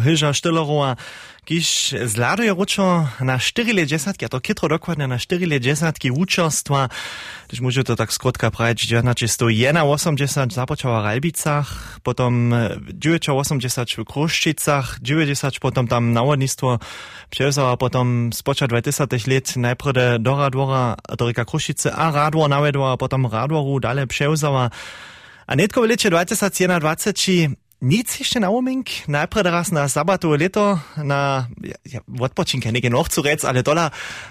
Hyža Štelerova, kiž zladuje ručo na 4 let desatki, a to kytro dokładne na 4 let desatki učerstva, když môžu to tak skrótka praviť, 1981 započala v Ralbicach, potom 1980 v Kruščicach, 90 potom tam navodnictvo převzala, potom spoča 20 let najprve do Radvora, do Rika Kruščice a Radvor navedla, potom Radvoru dalej převzala. A netko v lete 2021 Nic jeszcze na umink, najpierw raz na sabatu leto, na ja, ja odpočinke, nekaj nohcu rec, ale dola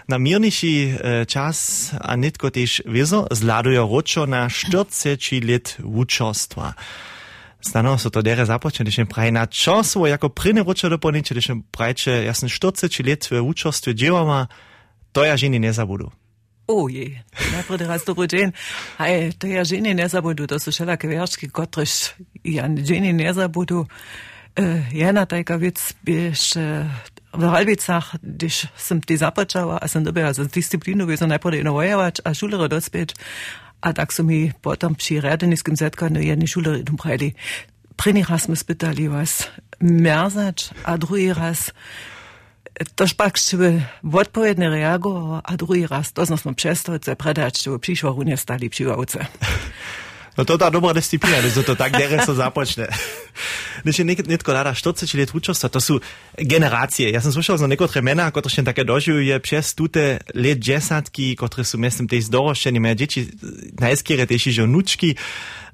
na mirnejši e, čas, a netko tež vezo, zladujo ročo na 40 let učostva. Stano so to dere započeli, še pravi na času, jako prine ročo do poniče, še pravi, če jaz sem 40 let v učostvu dživama, to ja ženi ne zabudu. Ojej, najprv raz dobro dzień. Hej, to ja ženi ne zabudu, to sú všelaké veršky, kotrež ja ženi ne zabudu. Uh, jedna tajka vec, bieš, v Halbicach, když som ty započala a som dobila za disciplínu, by som najprv inovojovač a šulero dospieť. A tak som mi potom pri riadeniskom zetkanju jedni šuleri domprajli. První raz sme spýtali vás merzač a druhý raz to špak ću odpovedne a drugi raz to smo přestojce predać ću přišlo runie stali přivavce. No to ta dobra disciplina, že to tak dere sa započne. Když je netko lada 40 let učostva, to sú generácie. Ja som slušal za nekotre mena, ktoré še také doživuje přes tute let desatky, ktoré sú tej zdorošení, moje deti najskýre tiež že nučky.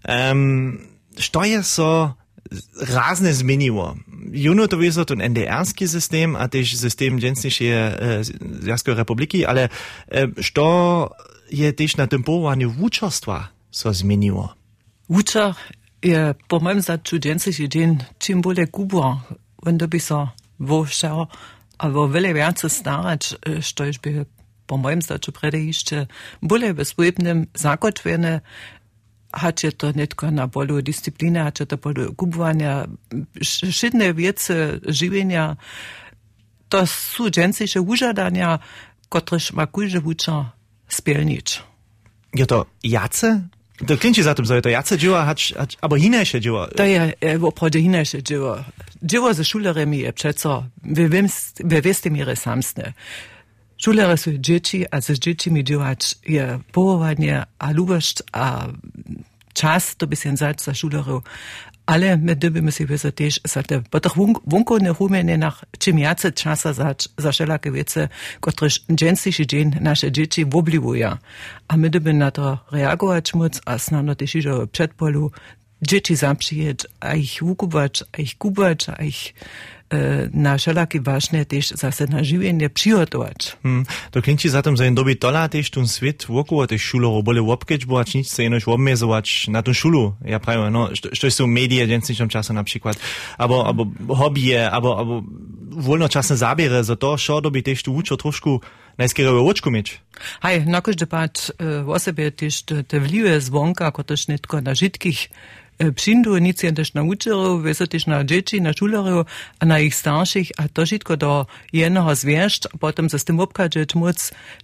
Um, što je so razne zmieniło. Juno to jest ten NDR-ski system, a też system Dzienniejszej e, Związkowej Republiki, ale e, co je też na tym powołaniu uczestwa so zmieniło? Uczer je po moim zdaniu Dzienniejszy dzień czym bole gubo, wenn by so wošao, a vo veľa viac starać, što e, by po moim zdaniu prede jeszcze bole ve svojebnem zakotvene hače to netko na polu discipline, hače to polu kubovanja, šitne vjece življenja, to su dženciše užadanja, kotrež ma kujže vuča spelnič. Je to jace? To klinči za tym, że to jace hacz, aber hinajsze dzieła. To je w oprodzie hinajsze dzieła. Dzieła ze szuleremi je przeco, we wieste mire samsne. Šulere su dječi, a z dječimi dževač je pohovanje, a lubošt, a čas, to bi se zać za šulerov. Ale my dybimy si wiedzą też, że te potem wunko rumenie nach czym jace czasa za, za wszelakie wiece, które dzienniejszy dzień nasze dzieci wobliwują. A my dyby na to reagować móc, a znano też iżo przedpolu dzieci zaprzyjeć, a ich wukuwać, a ich kuwać, a ich na všelaké vážne tiež zase na živenie přihotovať. Hmm. To za tom, že jen doby tola tiež ten svet okolo tých šulov boli obkeč, bo nič sa inož obmezovať na tú šulu. Ja pravím, no, što sú médiá v dnešnom čase napríklad, abo, abo hobie, abo, abo voľnočasné zábere, za to, čo doby tiež tu učo trošku najskierowe oczku mieć. Hej, na każdy pad w osobie też te wliwe zwonka, kotoż nitko na żytkich přindu nic jen też na učerov, też na dzieci, na a na ich starších a to všetko do jednoho zviešť a potom sa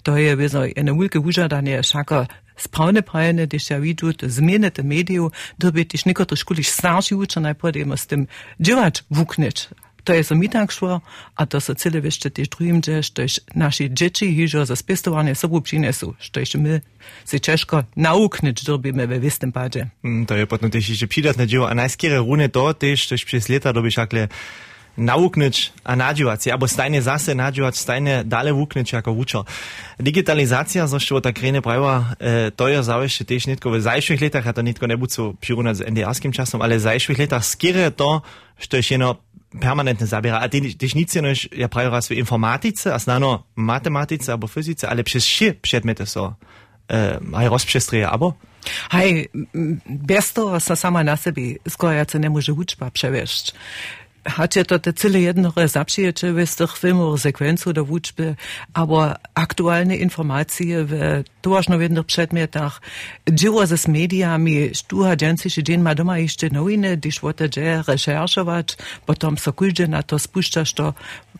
to je veso jedno veľké užadanie šaka sprawne prajene, když ja vidú zmiene te médiu, to by tiež niekto škuliš starší učer najprv z tým dživať vukneč. To je so mi tak šlo, a to so cele ešte tiež druhým, že štož naši deti hižo za spestovanie sobu přinesú, štož my si češko naukniť dobíme ve vistém páde. Mm, to je potom tiež ešte přidatné dielo a najskere rune to tiež, štož přes leta dobíš akle nauknąć a nadziewać, albo stajnie zase nadziewać, stajnie dalej wuknąć jako uczo. Digitalizacja, zresztą tak krene prawa, e, to je zawsze też nitko w zajszych latach, a to nie było co przyrunać z NDR-skim czasem, ale w zajszych latach skiery to, że jest jeno permanentne zabiera. A ty, nic nie ja prawie w informatyce, a znano matematyce albo fizyce, ale przez trzy przedmioty so e, rozprzestreje, albo? Hej, bez toho sa sama na sebi skoro ja nie może uczba przewieźć. Hacie to te cyle jednore zapřiječe z tych filmów sekwencu do wuczby, aber aktualne informacje w toważno w jednych przedmiotach, dzieło ze z mediami, sztuha dzienniejszy dzień ma doma jeszcze nowiny, gdyż wote dzieje recherchować, potem so kujdzie na to spuszczasz to,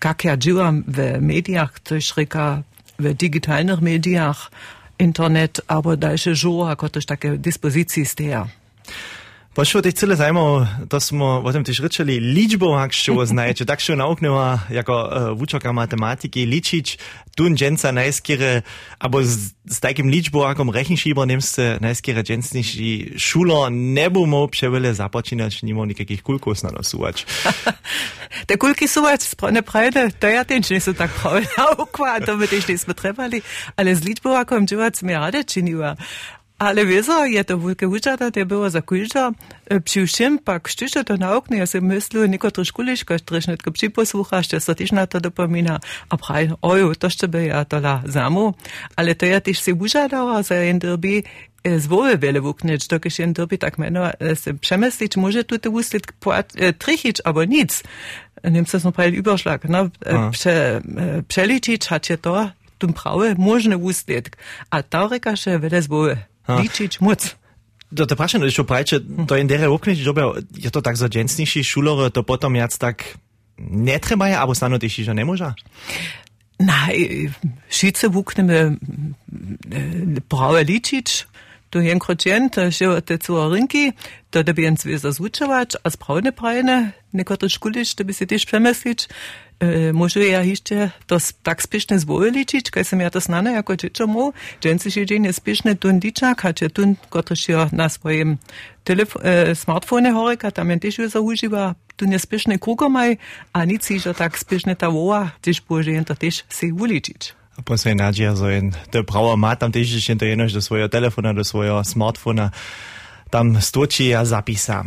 jak ja dziełam w mediach, coś ryka w digitalnych mediach, internet, aber dalsze żoła, jako też takie dyspozycji steja. Pošlo tých celé zaujímavé, to sme o tom tiež rečeli, ličbou, ak čo znajete, tak čo nauknula jako uh, vučoka matematiky, ličiť tun dženca najskere, abo s, s takým ličbou, akom rechenšíber nemste najskere džencniši šulo nebu mo převele započínať, nimo nikakých kulkov nanasúvať. Te kulky súvať správne prajde, to ja nie sú tak pravda naukva, to by tiež nesme trebali, ale s ličbou, akom džuvať sme rade činila. Ale wieso, je to wielkie uczata, to było za kulcza. Przy všem pak štyšte to na okne, ja si myslю, niekotrí škuliška, štrešnetko připosluchaš, to sa tiež na to dopomína. A praj, oju, to by ja to la zamu. Ale to ja tiež si užadala za jen derby, zwoły wiele wuknąć, to kiedy jen derby tak meno, se przemyslić, może tu te uslit trichić, aber nic. Nimmst das noch bei Überschlag, ne? Przeliczyć hat je to, tu prawe, możny uslit. A ta reka się wiele zwoły. Ličić moc. To to prašeno, čo prajče, to je dere je to tak za dženstnejší šulor, to potom jac tak netrebaja, abo stano tiež, že nemôža? Nej, šice vukneme ličić, to je kročent, že te curinky, to da bi jen zveza zvučovač, a spravne prajene, nekotre škulič, da bi si tiež premyslič, E, môžu ja ešte to tak spešne zvoličiť, keď som ja to snane ako čičomu, dženci šičin je spešne tun dičak, hače tun, kotošio na svojim telefo- e, smartfone horeka, tam je tiež za užíva, tu nespešne krugomaj, a nic si, že tak spešne tá voa, tiež môže to tiež si uličiť. A potom je nadžia, so je, to pravo má tam tiež ešte to jednož do svojho telefona, do svojho smartfona, tam stłoči a zapisa.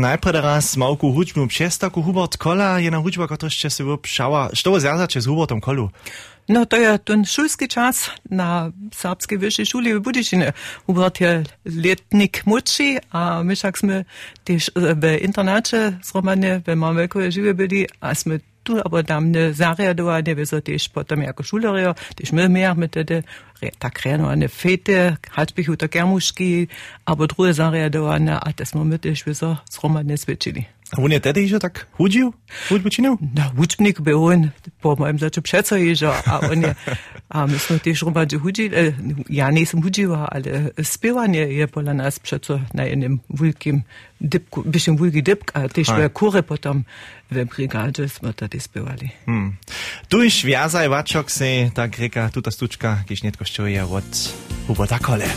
Najprv raz małku hudźbu przez taku Hubert Kola, jedna hudźba, która się sobie pszała. Co zjazacie z Hubertom Kolu? No to je ten šulski čas na Serbskiej Wyższej Szuli w Budyšinie. Hubert je letnik młodszy, a my však sme też w internacie zromane, w Marmelko żywe byli, a sme tu aber tam ne zariadovanie, vi so tiež potom jako šulerio, tiež my mehr tedy, tak reno eine fete, hačbih to kermuški, aber druge zariadovanie, a to smo my tiež vi so zromane svedčili. A on je tedy, že tak hudžil? Hudbu činil? No, hudbnik by on, po mojem začu přeco ježo, a on je, a my sme tiež romadže hudžili, ja nisem hudživa, ale spěvanie je pola nás přeco na jednym vulkim dipku, byšem vulki dipk, a tiež v kure potom v brigáde sme tady spěvali. Hmm. Tu iš viazaj vačok se, tak reka, tuta stučka, když netko što je od Huberta Kole.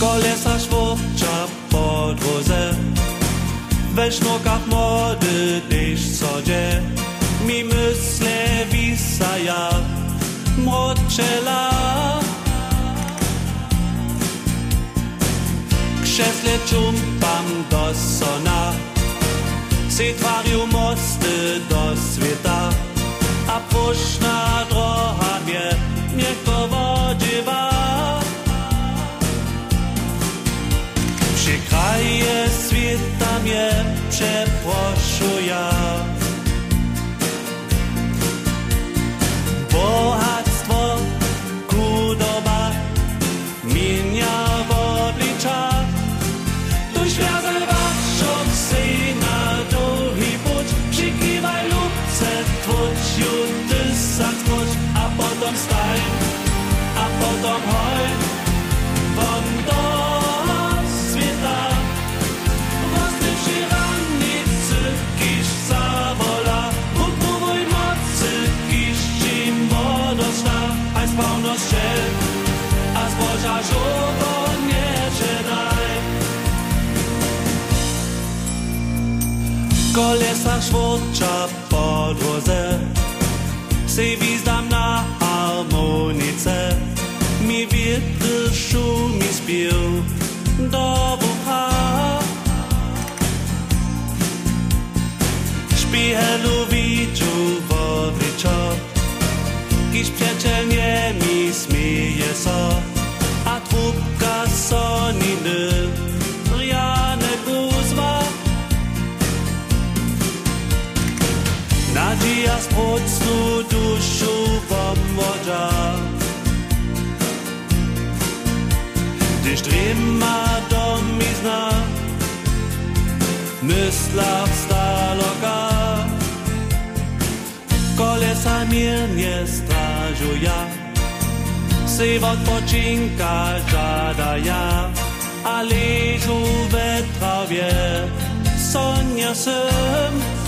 Kolesa szwopcza podwozę We sznokach młody dyś codzie Mi mysle wisaja Młodczela Krzesle czumpam do sona. Setvariu mosty do sveta A puszna mnie przeproszuja Kolesa švoča podvoze, se vizdam na harmonice, mi vjetr šumi spil do vuha. Špihelu viču vodričo, kiš prijatelj njemi smije so. Pomodza Gdyż drima do mi zna Myślaw staloka miernie strażuja, se odpoczynka żadaja, a leżu we trawie, sonia sem.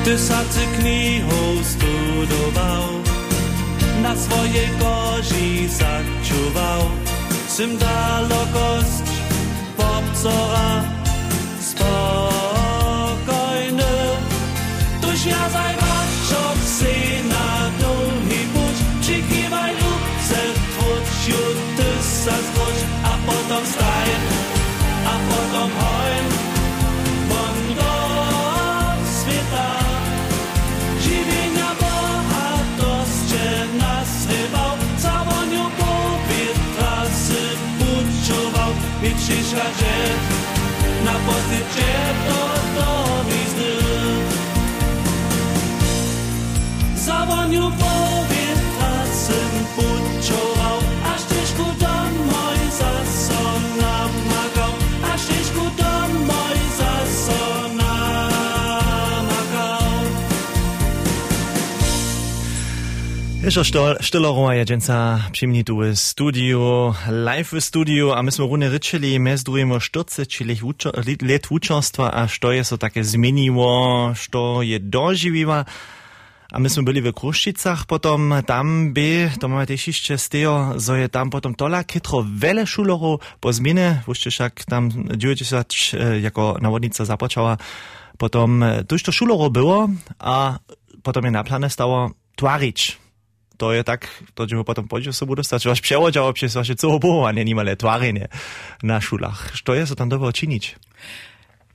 Ty sa ty studoval, na svojej koži začuval. Sem dalekost popcora spokojny. Tuž ja zaj waczok si na długi puć, przykiwaj lub se twój, ty sa zgłoś. Čiša žet na posjećenju Jeszcze Stillerowa je dżęca przyjmni tu w studiu, live w studiu, a my jsme runę ryczyli, mes drujemo 40 let uczestwa, a što je so takie zmieniło, što je dożywiła. A my jsme byli w Kruščicach, potom tam by, to máme też jeszcze z tego, je tam potom tola kytro wele šulerov po zmiene, wuście však tam 90 e, jako nawodnica započała, potom e, tuż to šulerov było, a potom je na plane stało twarić. To je tak, to ćemo potom pođu se budu stać, vaš převođao přes vaše cohobohovanie, nimale tvarenie na šulach. Što je so tam dobro činić?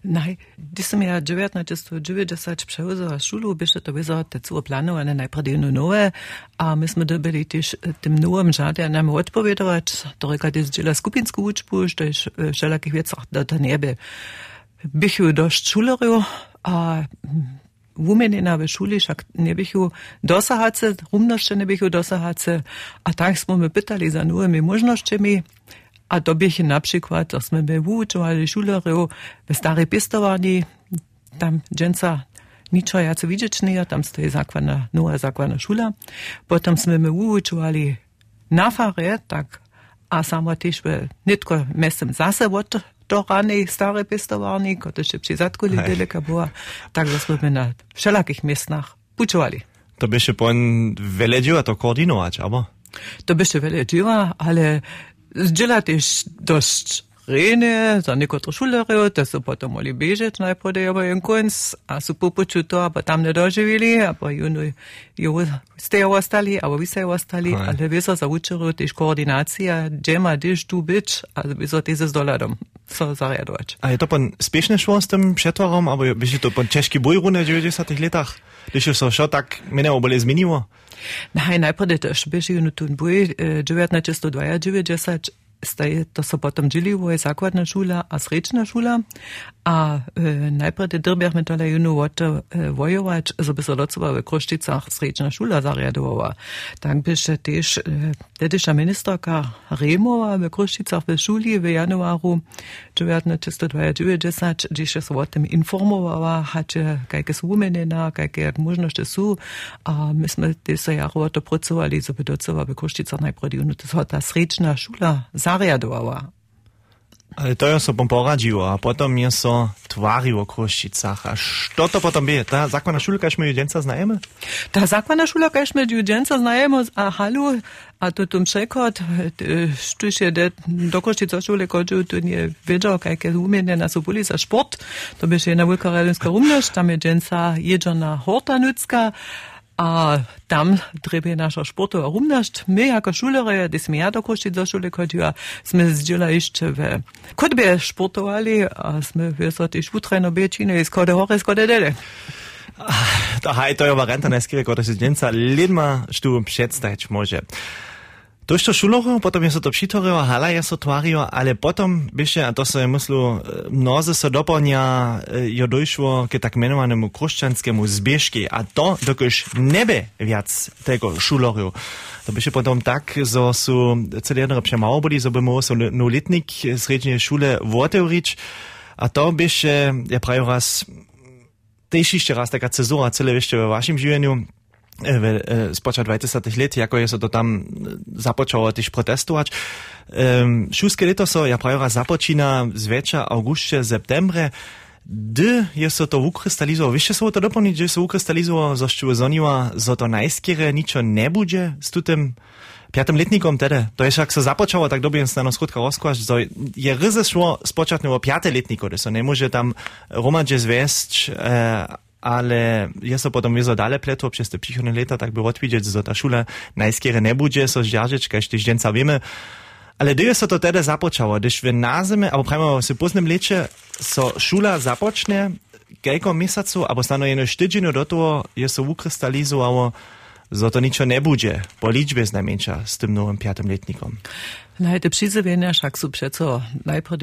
Nej, det som jeg 1990 przełożyła szulu, bysze to było te całe planowane najpierw jedno nowe, a my jsme dobili też tym nowym żadę nam odpowiadać, to reka to jest dziela skupinsku uczbu, to jest wszelakich wiecach do to niebe. Bychu dość szulerów, a wumenina w szuli, však ne bychu dosahace, rumnošte ne bychu dosahace, a tak smo my pytali za nowymi możnościami, a to bych na przykład, to sme my wučovali šulerov v starej pistovani, tam dženca ničo jace vidičnija, tam stoji zakladna, nova zakladna šula. Potom sme my wučovali na fare, tak, a samo tež nitko mestem zase do rane stare pestovárny, ko to ešte při zadku nedeleka bola. Takže sme na všelakých miestnach pučovali. To by ešte poň veľa díva to koordinovať, alebo? To by ešte veľa díva, ale zdieľa tiež dosť Rene, za nekotre šulerje, da so potem mogli bežati, najprej no, da je bil en konc, a so popuču to, pa tam ne doživeli, no, a pa juno, jo, ste jo ostali, a vi ste jo ostali, ali vi so za učero, tiš koordinacija, džema, tiš tu bič, ali vi so ti z doladom so sage er Deutsch. A je to pan spešnejšo s tým přetvorom, alebo by si to pan český bojru na 90 letách? Když so šo tak mene obole zmenilo? Naj, najprve tež bežijo na tun boj 1992, to so potom Džilivoj základna šula a srečna šula, A e, najprej te drbiach me tole juno voto e, vojovač, so by so docova v Krošticach srečna šula zarjadovala. Tak by še tež e, tedeša ministerka Remova v Krošticach v šuli v januaru 1992, gdzie się o tym informowała, hacie kajke są umenena, kajke możności są, a myśmy też jaro o to pracowali, żeby doceła w Koszticach najpierw, to jest ta srečna szula zariadowała. Ale to je so pom poradziło, a potom je so tvariło Kruščicach. A što to potom je? Ta zakładna szulka, my jedenca znajemy? Ta zakładna szula, kaž my dżudzienca znajemy, a halu, a tu przekład, sztuś je do Kosztica szule kodził, tu nie wiedział, jakie umienie nas ubuli za sport, to by się na wielka ralinska rumność, tam je dżęca jedziona horta nucka, a tam treba nasza sportova rumnosť. My ako šulere, gdy sme ja do do šule chodila, sme zdieľa ešte v kodbe športovali a sme vysa tiež utrajno bečine, skode hore, skode dele. Haj, to je varianta si jedenca lidma štu představiť môže. To je to šulovo, potom je so to přitorio, hala je so tvario, ale potom byše, a to se myslu, mnoze se doplňa, jo dojšlo k tak menovanému kruščanskému zbiežky a to dokož nebe viac tego šulorio. To byše potom tak, zo su celé jedno přemalo boli, zo by mohol so no litnik srednej šule otevriť a to byše, ja prajú raz, też jeszcze raz taka cezura cele jeszcze w waszym żywieniu, w, spoča 20 let, jako je so to tam započalo też protestować. Um, Šuske leto so, ja prawie započina zwiecza augustie, septembre, gdy jest to ukrystalizowało, wiesz, co to dopełnić, że się ukrystalizowało, zoszczyło zoniła, że to najskieре niczo nie będzie z tym piatym letnikom tedy. To jest jak se započało, tak dobie na skrótka rozkłaść, że je ryze szło spočatne o piate letniko, że nie może tam romadže zwiest, e, ale jest to potem wiezo dalej pletło przez te przychodne lata, tak by odwidzieć, że ta szula najskieре nie będzie, so zdziarzyć, każdy dzień wiemy, ale gdy se to tedy započało, gdyż w nazime, albo prawie w późnym lecie, so szula zapocznie, kilka miesięcy, albo stano jedno tydzień do tego, jest ukrystalizowało, że to niczo nie będzie, po liczbie znajmniejsza z tym nowym piatym letnikom. No, te przyzywienia wszak są przeco najpierw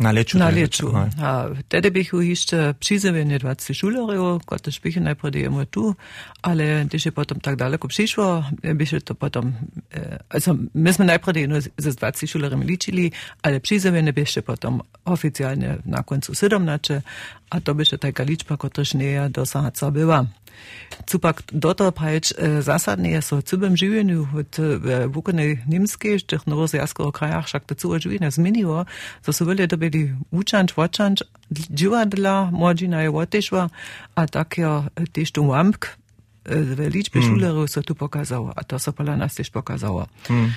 Na leczu. Na leczu. A wtedy bych jeszcze przyzywienie 20 šulerov, kotrež bych najprv jemu tu, ale když je potom tak daleko přišlo, bych to potom, also my jsme najprv jenom ze 20 šulerami ličili, ale przyzywienie bych potom oficjalnie na końcu 17, a to by się taka nie dosahaca była. Cupak doto prajč zasadne je so cybem življenju v vukone nimske, šteh novozijského krajach, však to celo življenje zmenilo, so so bili dobili učanč, vočanč, dživadla, mladžina je otešva, a tak je tež tu vampk, v ličbe mm. šulerov so tu pokazalo, a to so pola nas. Mm.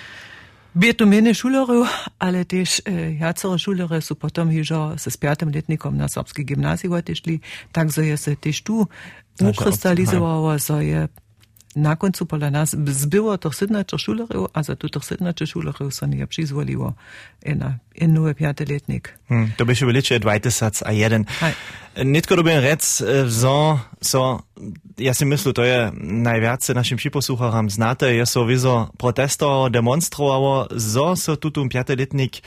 Bieto mene šulerju, ali tež eh, øh, jacero šulerje so potem hižo s petim letnikom na Srpski gimnaziji otišli, tako so je se tež tu ukristalizovalo, so je na końcu pola nas zbyło to sydnacze szulerów, a za tutych sydnacze szulerów są nie przyzwoliło na inny piętoletnik. Hmm, to by się wyliczy dwajty sac a jeden. Nitko robię rec, so, so, ja si myślę, to je najwięcej naszym przyposłucharam znate, je so wizo protesto demonstrowało, so so tutum piętoletnik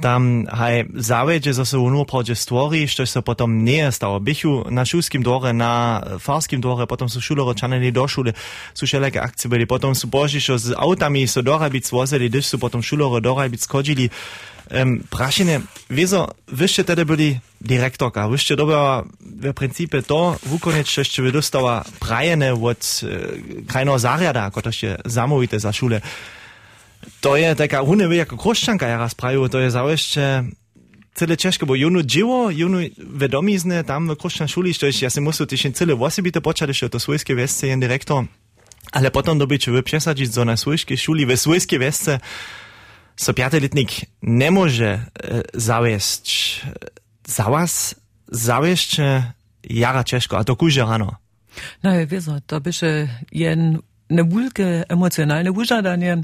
tam haj zawiedzie ze sobą nuprodzie stwori, što se potom nie stało. Bychu na szulskim dworze, na farskim dworze, potom są szulero czaneli do szule, są wszelakie akcje byli, potom są božišo z autami so dorabic wozili, gdyż są potom szulero dorabic chodzili. Um, prašine, wieso, wyście tedy byli dyrektorka, wyście dobra w principie to wykonać, że jeszcze wydostała prajene od e, krajnego zariada, to się zamówite za szule. To je taka hune jako kruščanka ja raz prajú, to je zaujíšte celé ťažké, bo junu dziwo, junu vedomizne tam w kruščan šuli, što ja si musel tiež celé osobite počať, že to svojské vesce jen direktor. Ale potom dobyť vy přesadiť zo na svojské šuli, ve svojské vesce so piatelitnik nie może e, zaviesť. Za was zaviesť jara ťažko, a to kúže rano. No, wiesz, to by się jen nebulke emocjonalne wyżadanie,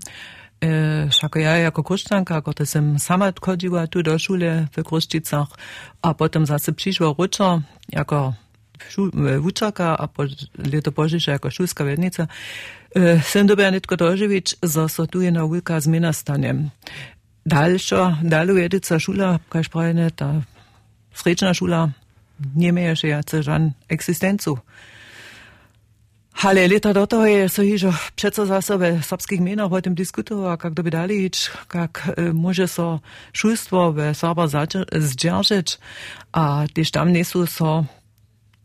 Však ja jako kruščanka, ako sem sama chodila tu do šule v Kruščicach a potom zase prišla ruča jako vučaka a po, leto požiša jako šulska vednica, e, sem dobila netko doživič, za so tu je na ulka zmena stane. Dalšo, dalu jedica šula, kaj šprajne, ta srečna šula, nie meje še jace žan eksistencu. Ale leta do toho je so hižo přeco za sebe srbských menov o tym diskutoval, kak by dali ič, kak e, môže so šulstvo ve Srba zdržať a tiež tam nesu so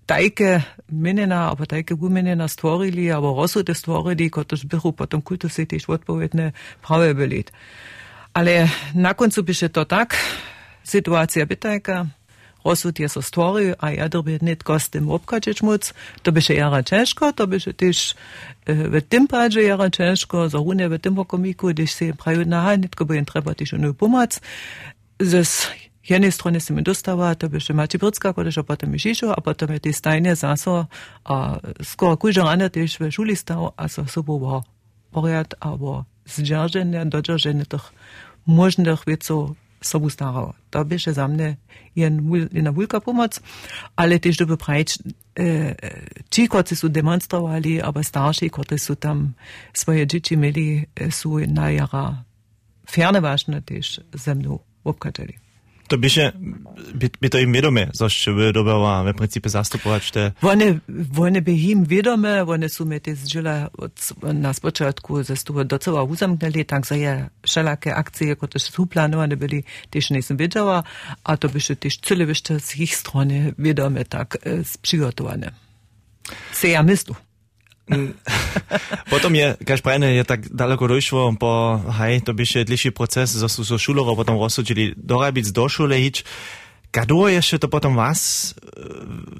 tajke menena, alebo tajke gumenena stvorili, alebo rozsude stvorili, kotož bychu potom kultu si tiež odpovedné práve byli. Ale na koncu by to tak, situácia bytajka, rozsud je so stvoril, a ja dobie net kostem obkačeć moc, to by się jara ciężko, to by się też w tym padzie jara ciężko, za runie w tym pokomiku, gdyż się prawie na netko by treba też onu pomoc. Z jednej strony se mi dostała, to by się Maci Brycka, kodež a potem a potem je te stajne zaso, a skoro kujže rane też w šuli stał, a so sobo bo poriad, abo zdržanje, dodržanje tých možných vecov sobu starał. To by się za mnie jedna wielka pomoc, ale też żeby prajć e, ci, którzy są demonstrowali, aber starsi, którzy są tam swoje dzieci mieli, są na jara ferne ważne też ze To bieše, by, by to im wiedome, zoście by dobała w principie zastupować te... One, one by im wiedome, one są mnie te zdźela na spoczatku ze stuwa docela uzamknęli, tak za je akcje, które są planowane byli, też nie są wiedziała, a to by się też cyle byście z ich strony wiedome tak e, przygotowane. Se ja myślę. potom je, kaj pravne, je tako daleko došlo, pa haj, to bi še dlhši proces, za so, so šuloro potem rozsodili, dorabic do šole ič. Kado je še to potem vas,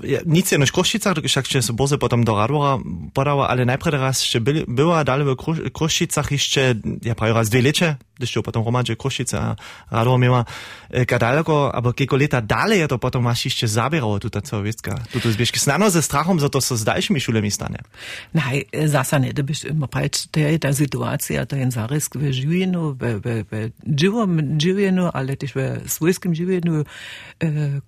ja, nic je na Košicah, však če se boze potem do Radvora podala, ali najprej raz še bil, bila dalje v Košicah išče, ja pravi raz dve leče, to potom romadže Kruščice a Radvor miała, kadaleko, aber kieko leta dalej je to potom jeszcze zabierało, tuta co, wiedzka, tuto zbieżki snano ze strachom, za to so z dalszymi szulemi stanie. Nej, zasa ne, da byś immer pač, to je ta situacija, to je en zarisk v življenju, v, v, v ali też v svojskem življenju, eh,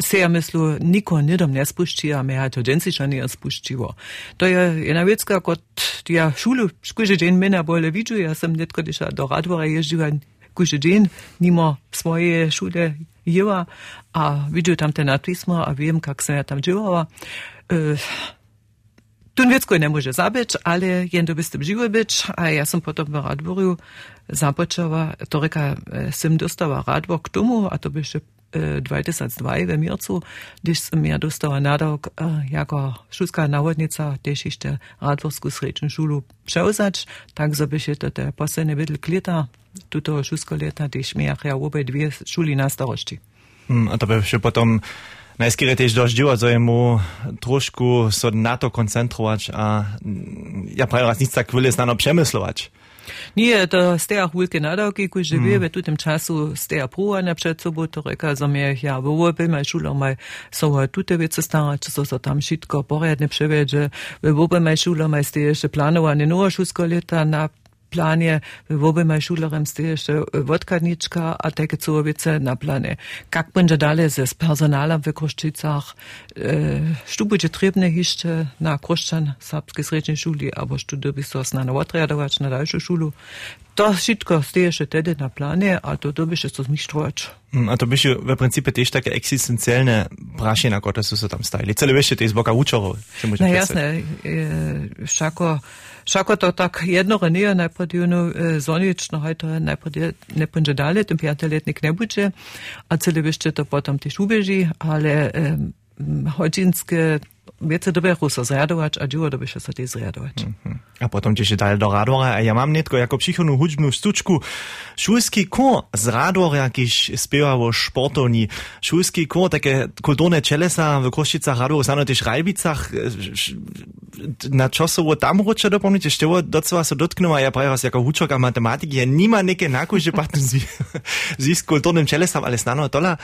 se ja myslu, niko nidom ne spušči, a me ja to džensiča ne spuščivo. To je jedna vecka, kot ja šulu, škuže džen mena bolje vidžu, ja sem netko diša do Radvora ježdživa, kuže džen nimo svoje šule jeva, a vidžu tam te natvismo, a vem, kak sem ja tam dživala. Eh, Tu wiecko nie może zabić, ale jendo byste żyły być, a ja sam potem w Radworju zapoczęła, to reka, sem dostała Radwor k tomu, a to by się 2002 we Mircu, gdyż sam ja dostała nadok jako szulska nawodnica też jeszcze Radworsku srednju szulu przełzać, tak się to te posledne bydl klita, tuto szulsko leta też miach ja obie dwie szuli na starości. Hmm, a to by się potom najskýre tiež doždivo, že mu trošku so na to koncentrovať a ja prawie raz nic tak chvíli znano přemyslovať. Nie, to z tej chwilki nadawki, kiedy mm. wie, tu tym czasu z tej próbania przed sobą, to reka, że mnie ja byłoby, maj szula, maj są tu te wiece starać, co so tam wszystko porядnie przewiedzie, byłoby maj szula, maj z tej jeszcze planowane nowe szóstko lata na planie, maj šulerem ste jeszcze wodkadniczka, a takie cołowice na planie. Jak będzie dalej ze z personalem w Kruszczycach, e, stu będzie trebne jeszcze na Kruszczan, Serbskiej Sredniej Szuli, albo doby so na odreadować na dalszą szulu. To wszystko ste jeszcze wtedy na planie, a to doby się to zmištrować. A to by się w principie też takie egzystencjalne prasie, na które są tam stali. Cele wiesz, to jest boka uczorów. No jasne, e, všako, všako to tak jedno renije, najprej divno e, zonično, hajto najprej ne będzie dalej, ten pięcioletnik nie będzie, a cele wiesz, to potem też ubieży, ale e, wiece doberu so zradować, a dziło doby się sobie zradować. Mm -hmm. A potem gdzieś dalej do Radwora, a ja mam netko jako psychonu hudźbnu stuczku. Szulski kor z Radwora jakiś spiewało sportowni. Szulski kor, takie kulturne cielesa w Koszicach, Radwora, znano też Rajbicach. Na czasowo tam rocze dopomnieć, jeszcze docela so dotknęła, ja prawie raz jako huczok a matematyki, ja nima neke nakuže patn z, z kulturnym cielesam, ale znano tola.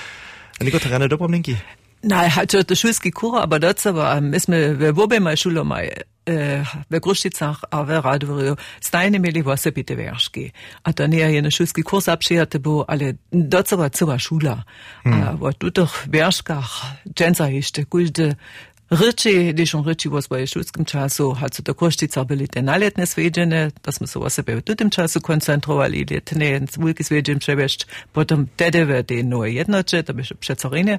Niko terene dopomnienki? Nein, also der szulski kur, aber dazu war, myśmy w obie maj szule maj, w Gruszczycach, a w Radworju, stajne mieli właśnie bite wierszki. A to nie je na szulski kurs abschijate, bo, ale dazu war cała szula. A w tutych wierszkach, dżęca jeszcze, każdy Ryczy, on ryczy was bei szulskim czasu, hat so do Kosztica byli te naletne swiedziene, dass my so was sobie w tym czasu koncentrowali, letne wulki swiedzien przewieźć, potem wtedy w tej nowe jednocze, to by się przecoriny,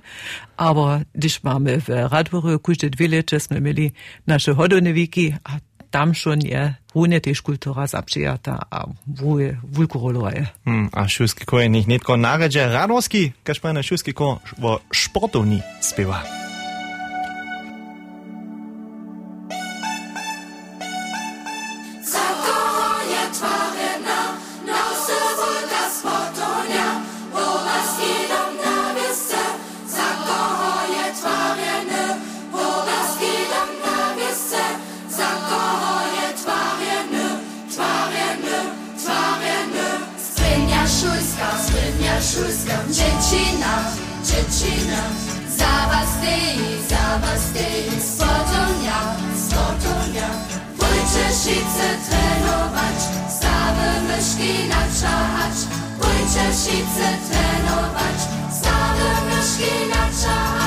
aber gdyż mamy w Radworu, każde dwie lecie jsme mieli nasze hodone wiki, a tam schon je runie też kultura zapřijata a wulku roloje. Hmm, a szulski ko je nicht netko naređe Radworski, kaž pa na szulski ko vo sportovni spieva. Dziecina Zawasty, zawasty Sportonia, sportonia Pójdźcie sice trenować Stawy myszki naczać. Pójdźcie sice trenować Stawy myszki naczać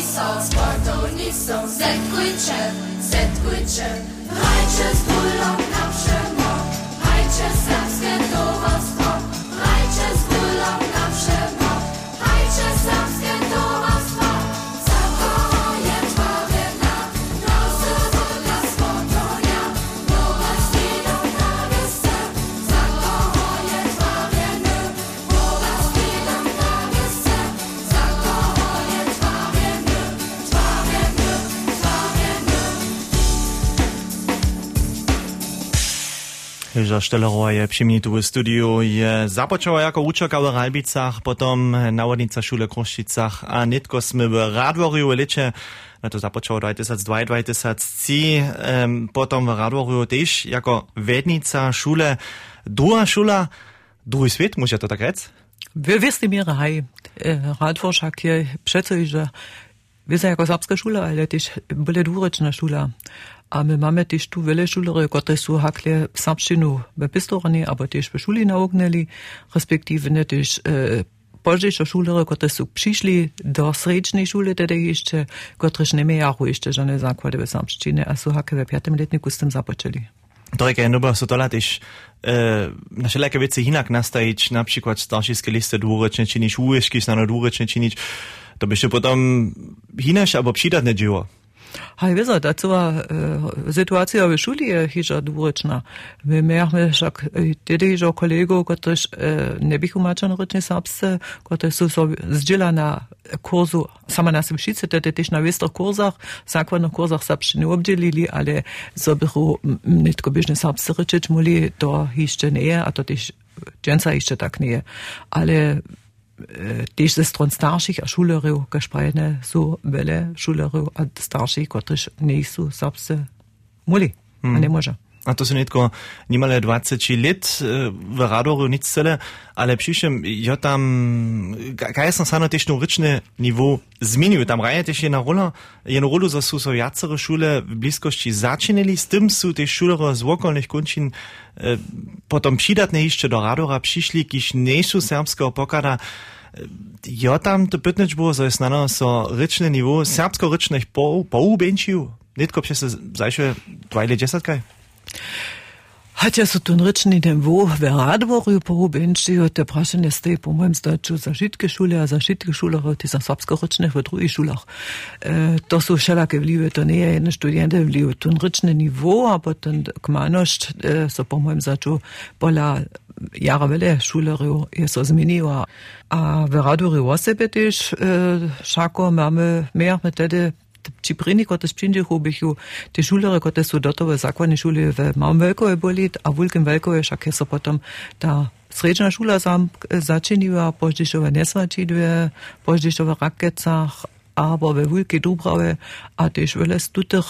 nisą, sportu nisą, zetkuj czem, zetkuj czem, hajcie z. Že Štelerova je přimni tu studiu, je započala jako učerka v Ralbicach, potom navodnica šule v Kruščicach a nitko sme v Radvoriu liče, na to započalo 2002, 2003, um, potom v Radvoriu tež jako vednica šule, druga šula, drugi svet, může to tak rec? Wy wiesz, mir hej, Radvoršak je přece, že vy ste jako serbska šula, ale też byle dvurečna šula. A my mamy też tu wiele šulere, które su hakle serbštinu v pistorani, aber też v šuli naugnili, respektive też e, pozdejsze šulere, które su přišli do sredčnej šule, tedy jeszcze, którež nemajú jeszcze žene základy v serbštine, a su hakle v piatem letniku s tym započeli. Torek je noba so tola tež e, na všelijaké veci inak nastajiť, napríklad staršíske listy dvúročne činič, úješky snano dvúročne činič, to by še potom hinaš alebo přidatne dživo. Hej, wiesz, da cała e, sytuacja w szuli jest hisza dwuryczna. My mamy wszak wtedy, że kolego, który e, nie bych umaczony rycznie serbsce, który są so zdziela na kursu, sama na Sybszice, wtedy też na westrych kursach, zakładnych kursach serbszczyny obdzielili, ale so bychu nie tylko bieżne serbsce ryczyć muli, to jeszcze nie, a to też dżęca jeszcze tak nie. Ale też ze stron starszych a šulerov, kašprajne su vele šulerov a starších, kotrež nie sú serbsce muli. A ne może. a to sú netko nemale 20 let eh, v Radoru nicele, ale přišem jo ja, tam, kaj som sa na tešnú ričné nivo zmiňujú, tam raje tiež jedna rola, jednu rolu za sú so viacere šule v blízkosti začínali, s tým sú tie šulero z okolných končín e, eh, potom přidatne ešte do Radora prišli, kýž nejsú serbského pokada, eh, jo ja, tam to pytneč bolo, so je snano so ričné nivo serbsko-ričných pou, poubenčiu, netko přes zajšie 2010 kaj? hat ja so den Ritschen in dem wo Radworubenste huet der praschen Ste po Deutsche Sachitgeschule as Sachitgeschule huet is Sapsgerutschen huet Ruischulach. Dat so scheller gebliwet an e en Studente bliwet hun ritschenne Niveau, aber den Gmannercht so po Sacho Bolla Jahre Welle Schulero is aus Minioa. A Veradori wasebetech, Schako, Mame, Meer met dette Čiprini, kot es Pčinđihu, bih ju te šulere, kot su dotove zakladne šule v Malom Velkove bolit, a Vulkem Velkove, šak so potom ta srednja šula zam, začinila, poždišove nesvačidve, poždišove rakecah, abo ve Vulki Dubrave, a tež v les tutih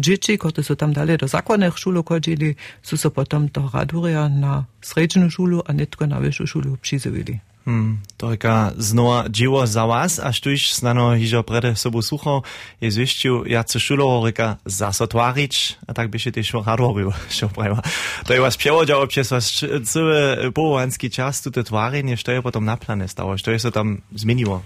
džiči, kot so tam dalje do zakonnih šul hodili, so se potem do Radurja na srednjo šolo, a netko na višjo šolo obšizovili. Hmm, to jaka znova dziwo za was, a štuž znano hižo prede sobu sucho, je zvišťu, jace šulovo reka zasotwarić, a tak by się też radorił, što prawa. To je was przewodziało przez was cały połowanski czas, tu te twarenie, što je potom na planie stało, je się tam zmieniło.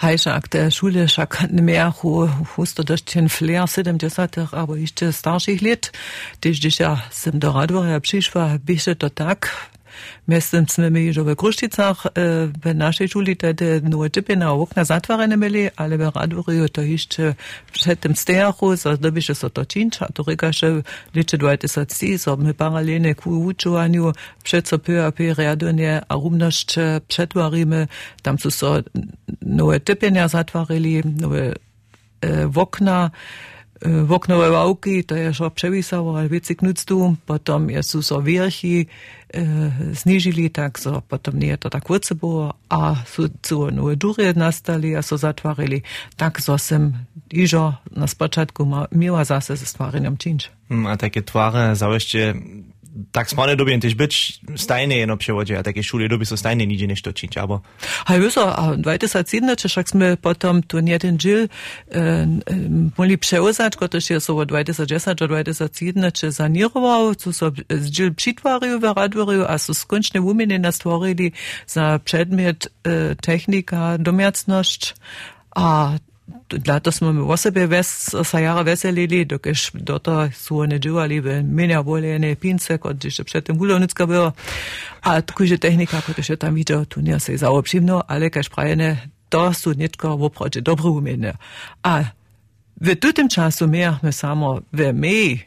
Hajšak, der Schule ne mehr hu husto dość ten flair 70 aber jeszcze starszych lat, też dzisiaj sem do Radworia przyszła, byście to tak, Mjestem sme mi že v Kruščicach v našej šuli tedy nové typina okna zatvorene mali, ale v Radvorju to ešte před tym stejachu, so dobiše so to činč, a to rekaše liče 20 so my paralelne ku učovanju, před so peu a peu riadonie a rumnosť přetvoríme, tam sú so nové typina zatvorili, nové w okna, w oknowe ławki, to je szło przewisało, ale wiecie knuctu, potem je so wierchi e, zniżyli, tak so potem nie to tak kurce było, a su cu nowe dury nastali, a so zatwarili, tak so sem iżo na spoczatku ma, miała zase ze stwareniem czynć. Hmm, a takie tware założcie tak smane dobie też być stajne jedno przewodzie, a takie szule dobie so stajne nigdzie nie toczyć, aber... Hej, wiesz, a 2017, však sme potom tu jeden džil e, mohli przeuzać, kotoż je so 2010 do 2017 sanirował, co so z džil přitvaril v Radvorju, a so skončne umene nastvorili za przedmiot e, technika, domiacność, a dla to smo my o sebe ves, sa jara veselili, dokež do to su one džuvali v menja voljene pince, kot že predtem gulovnicka bilo. A takože tehnika, kot je tam videl, tu nije se zaobšimno, ale kaž prajene, to su netko v oproče dobro umene. A w tym czasu mieliśmy samo w mej,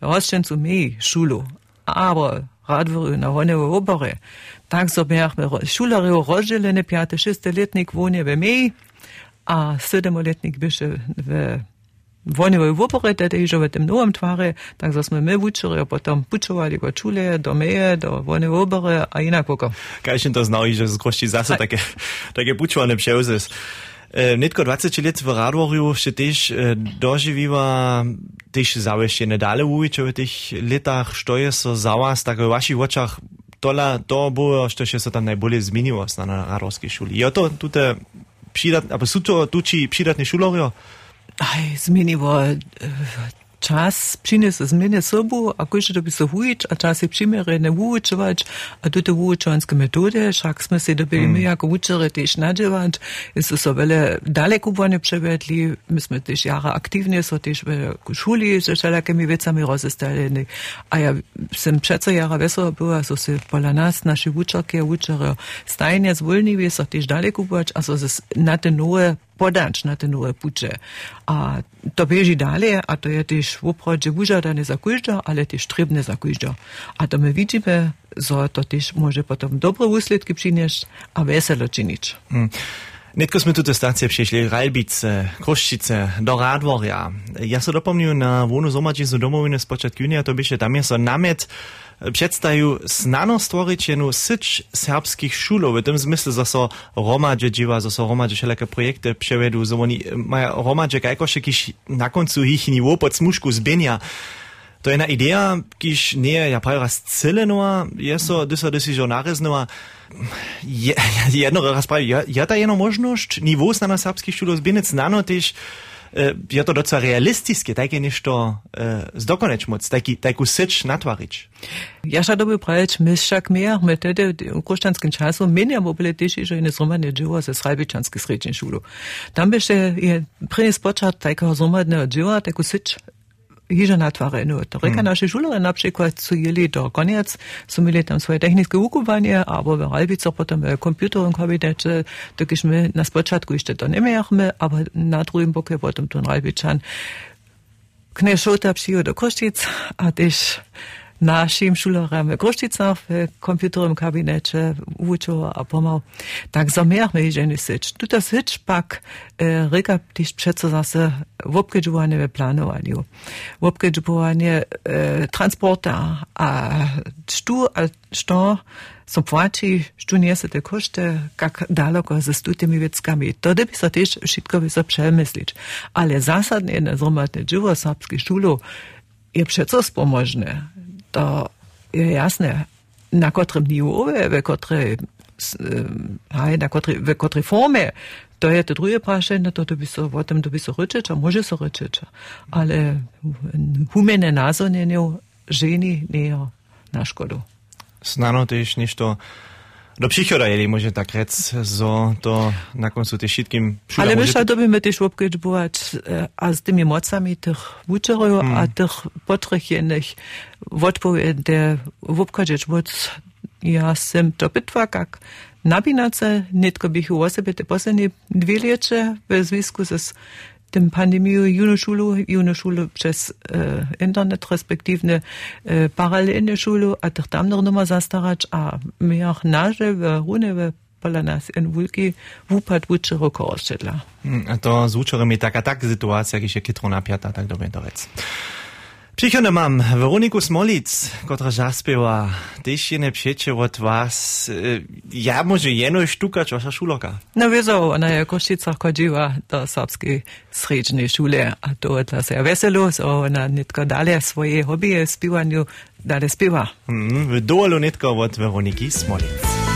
rozczęcu mej szulu, aber radwory na honewe obory. Tak so mieliśmy szulary rozdzielone, piąty, szósty letnik wonie w mej, a sedmoletnik беше в Воневој во покојте те ижове темнувам тваре, так за сме ме вучере, потом пучували го чуле, до меје, до воне обере, а инако ко. Кај то знал иже с кошти заса таке, таке пучуване пшеузес. Netko 20 let v Radvorju še tež e, doživiva tež zaveščene dale v uvičev teh letah, što je so za vas, tako v vaših očah, tola, to bo, što še se tam najbolje zmenilo na Radvorski šoli. Je to tudi přidat, aber sú to tuči přidatní šulorio? Aj, zmieniło czas przyniesie zmiany sobą, a każdy to by się huić, a czas je przymiere ne wučować, a tu te wučovanske metode, však sme si dobili my jako učere też nadziewać, jest to so wiele daleko vone przevedli, my sme też jara aktywnie, so też w szuli ze wszelakimi wiecami rozestaleni, a ja sem przeco jara wesoła była, so se pola nas, naši wučerke, wučere stajnie zwolniwi, so też daleko buwać, a so se na te nowe podać na te nowe pucze. A to bieži dalej, a to je też w oprodzie wyżadane za każda, ale też trebne za każda. A to my widzimy, że to też może potem dobre usledki przynieść, a weselo czynić. Mm. Netko sme tuto stacje přišli Ralbice, Kruščice, do Radvorja. Ja so dopomnil na zomačicu domovine z počatku junija, to byše tam je so namet predstaju znano stvorić jednu syć serbskich šulov, v tem smislu, za so Romadže dživa, za so Romadže šeleke projekte prevedu, za oni eh, maja Romadže kajkoše, kiš na koncu jih nivo pod smušku zbenja. To je ena ideja, kiš ne je ja pravi razcelenova, je so, da so desi že nareznova. Je, jedno razpravi, je, ja, je ja ta ena možnost, nivo znana serbskih šulov zbenec znano tež, je to docela realistické, také nešto uh, zdokoneć moc, taký, takú syč natvarič. Ja sa doby pravič, my však mier, my tedy krušťanským času minia boli tiež, že je zromadne dživo ze Srajbičanskej sredčnej šulu. Tam by je prvný spočat takého zromadného dživa, takú syč hiža natvarenu. To reka mm. naše šulere na przykład su jeli do koniec, su mieli tam swoje techniczne ukuwanie, albo w Ralbico potem w komputerowym kabinecie, dokiż my na spoczatku jeszcze to nie mieliśmy, aber na drugim boku potem tu Ralbiczan Knieszota przyjął do Kościc, a też našim šulerom v Grošticah v komputerovem kabinete učil a pomal. Tak zamieramy ženy syč. Tuto syč pak e, reka tiž přeco zase v obkedžovanie v plánovanju. V obkedžovanie e, transporta a štu a što som płaci, što niese te koszty, jak daleko ze tymi vieckami. To by sa tiež všetko by sa przemyslić. Ale zasadne na zromadne dživo serbských šulov je přeco spomožné og jasne, na kotrem nivove, v kotre, eh, aj, na kotre, v kotre forme, to je to drugie prašenie, to, to by so, o tom to by so rečeča, môže so rečeča, ale humene nazoneniu ženi nejo na škodu. Snano tež ništo do przychoda, jeli może tak rec, zo to na końcu też wszystkim Ale a to by my też obkedźbować, a z tymi mocami tych uczerów, hmm. a tych potrychjenych odpowiednie obkedź, bo ja sem to bitwa, jak nabinace, nitko bych u osoby te poslednie dwie lecie w związku z tym pandemią Junoschulu, Junoschulu przez e, internet, respektive e, paralelne szulu, a tych tam nochmal zastarać, a my auch nasze w Rune, w Polanas in Wulki, wupat wuczero kołoszczedla. Hmm, a to z wuczerem taka tak sytuacja, jak się kitro napiata, tak do rec. Přichodno mam Veroniku Smolic, kotra zaspěva, když je nepřeče od vás, e, ja můžu jeno štuka čoša šuloka. No vězo, ona je košica chodila do srbské srednje šule a to je dla se veselo, so ona netko dalje svoje hobije spivanju dalje spiva. Mm, v dolu netko od Veroniki Smolic.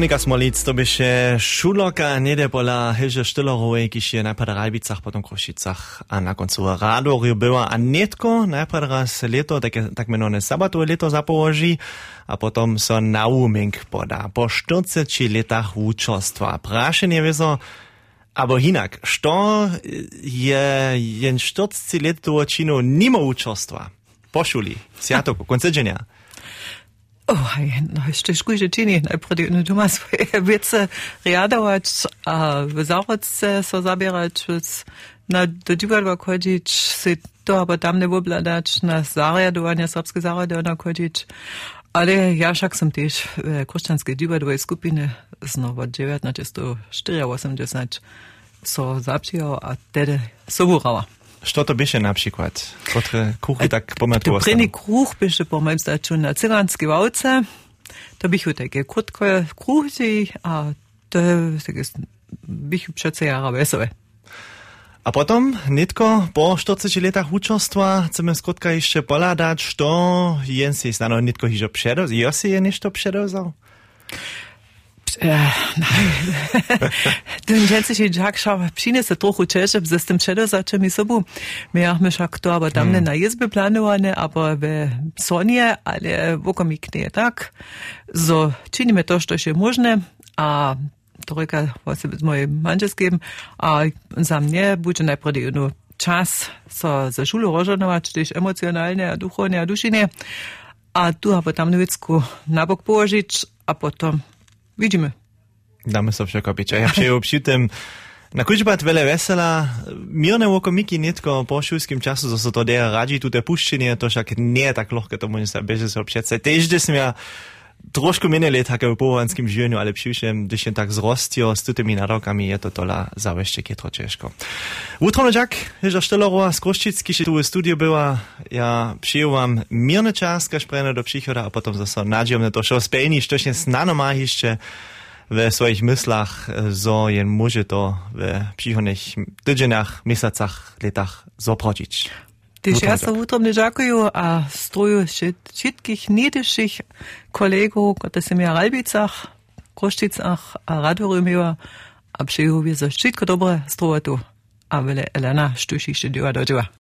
Veronika Smolic, to byše šuloka nede pola Hilže Štillerovej, kiž je najprv Rajbicach, potom Krušicach a na koncu Radorju byla a netko najprv raz leto, tak, tak menované sabatové leto zapołoži a potom so nauming poda. Po 40 letach účostva. Prašenie wieso, Abo hinak, što je jen 40 let toho činu nimo účostva? Po šuli, sviatoku, konce dženja. Oh, no jeszcze szkójże czyni. Najpierw no, tu ma swoje wiece riadować, a w zachodce so zabierać, więc na do dziwadła chodzić, si to aber tam nie obladać, na zariadowanie, serbskie zariadowanie chodzić. Ale ja však som tiež v krušťanskej divadovej skupine znovu od 1984 so zapřijal a tedy sobúrala. Što byše napríklad? Kuchy tak pomalu Prvný kruh byše pomalu začal na Ciránsky valce. To bychu také krutké kruhy a to je bychu přece jara veselé. A potom, netko po 40 letach učostva, chceme skutka ešte poľadať, što jen si znano netko hižo predozal. Jo si je nešto predozal? Äh, Ten ženci Jack šava přinese trochu čeže, ze s tym předozače mi sobu. My máme však to aber tam hmm. na jezby planowane, aber ve sonie, ale vokomik nie tak. So činíme to, što je možné a trojka vlastně z mojej manželským a za mě bude najprv jedno čas so ze šulu rozhodnować, też emocjonalnie, a duchownie, a. A tu aber tam nevicku nabok położyć, a potom widzimy. Damy so všetko piť. A ja při tym na kužbat vele vesela, mirne vokomiki nitko po šulskim času, so so to deja radži, tu te puščenie, to však nie tak lohke, to so přece. Tež, kde som ja trošku minuli také v pohovanskim življenju, ale přišem, když je tak zrostio s tutými narokami, je to tola zavešte kytro češko. Utrono Jack, Ježa Štelorova z Kruščicky, že tu v studiu byla, ja vám mirny čas, kaž prejne do příchoda a potom zase nadziom na to, što spejni, štočne snano má ještě ve svojich myslach, zo jen může to v příchodných týdženách, měsacach, letach zopročić. Tyž Utrom ja tak. sa utrom ne žakujú a stroju všetkých niedeších kolegov, ktoré som ja v Ralbicach, Košticach a Radvorumeva a přeju, že všetko dobré strojatu a vele Elena štušište diva do diva.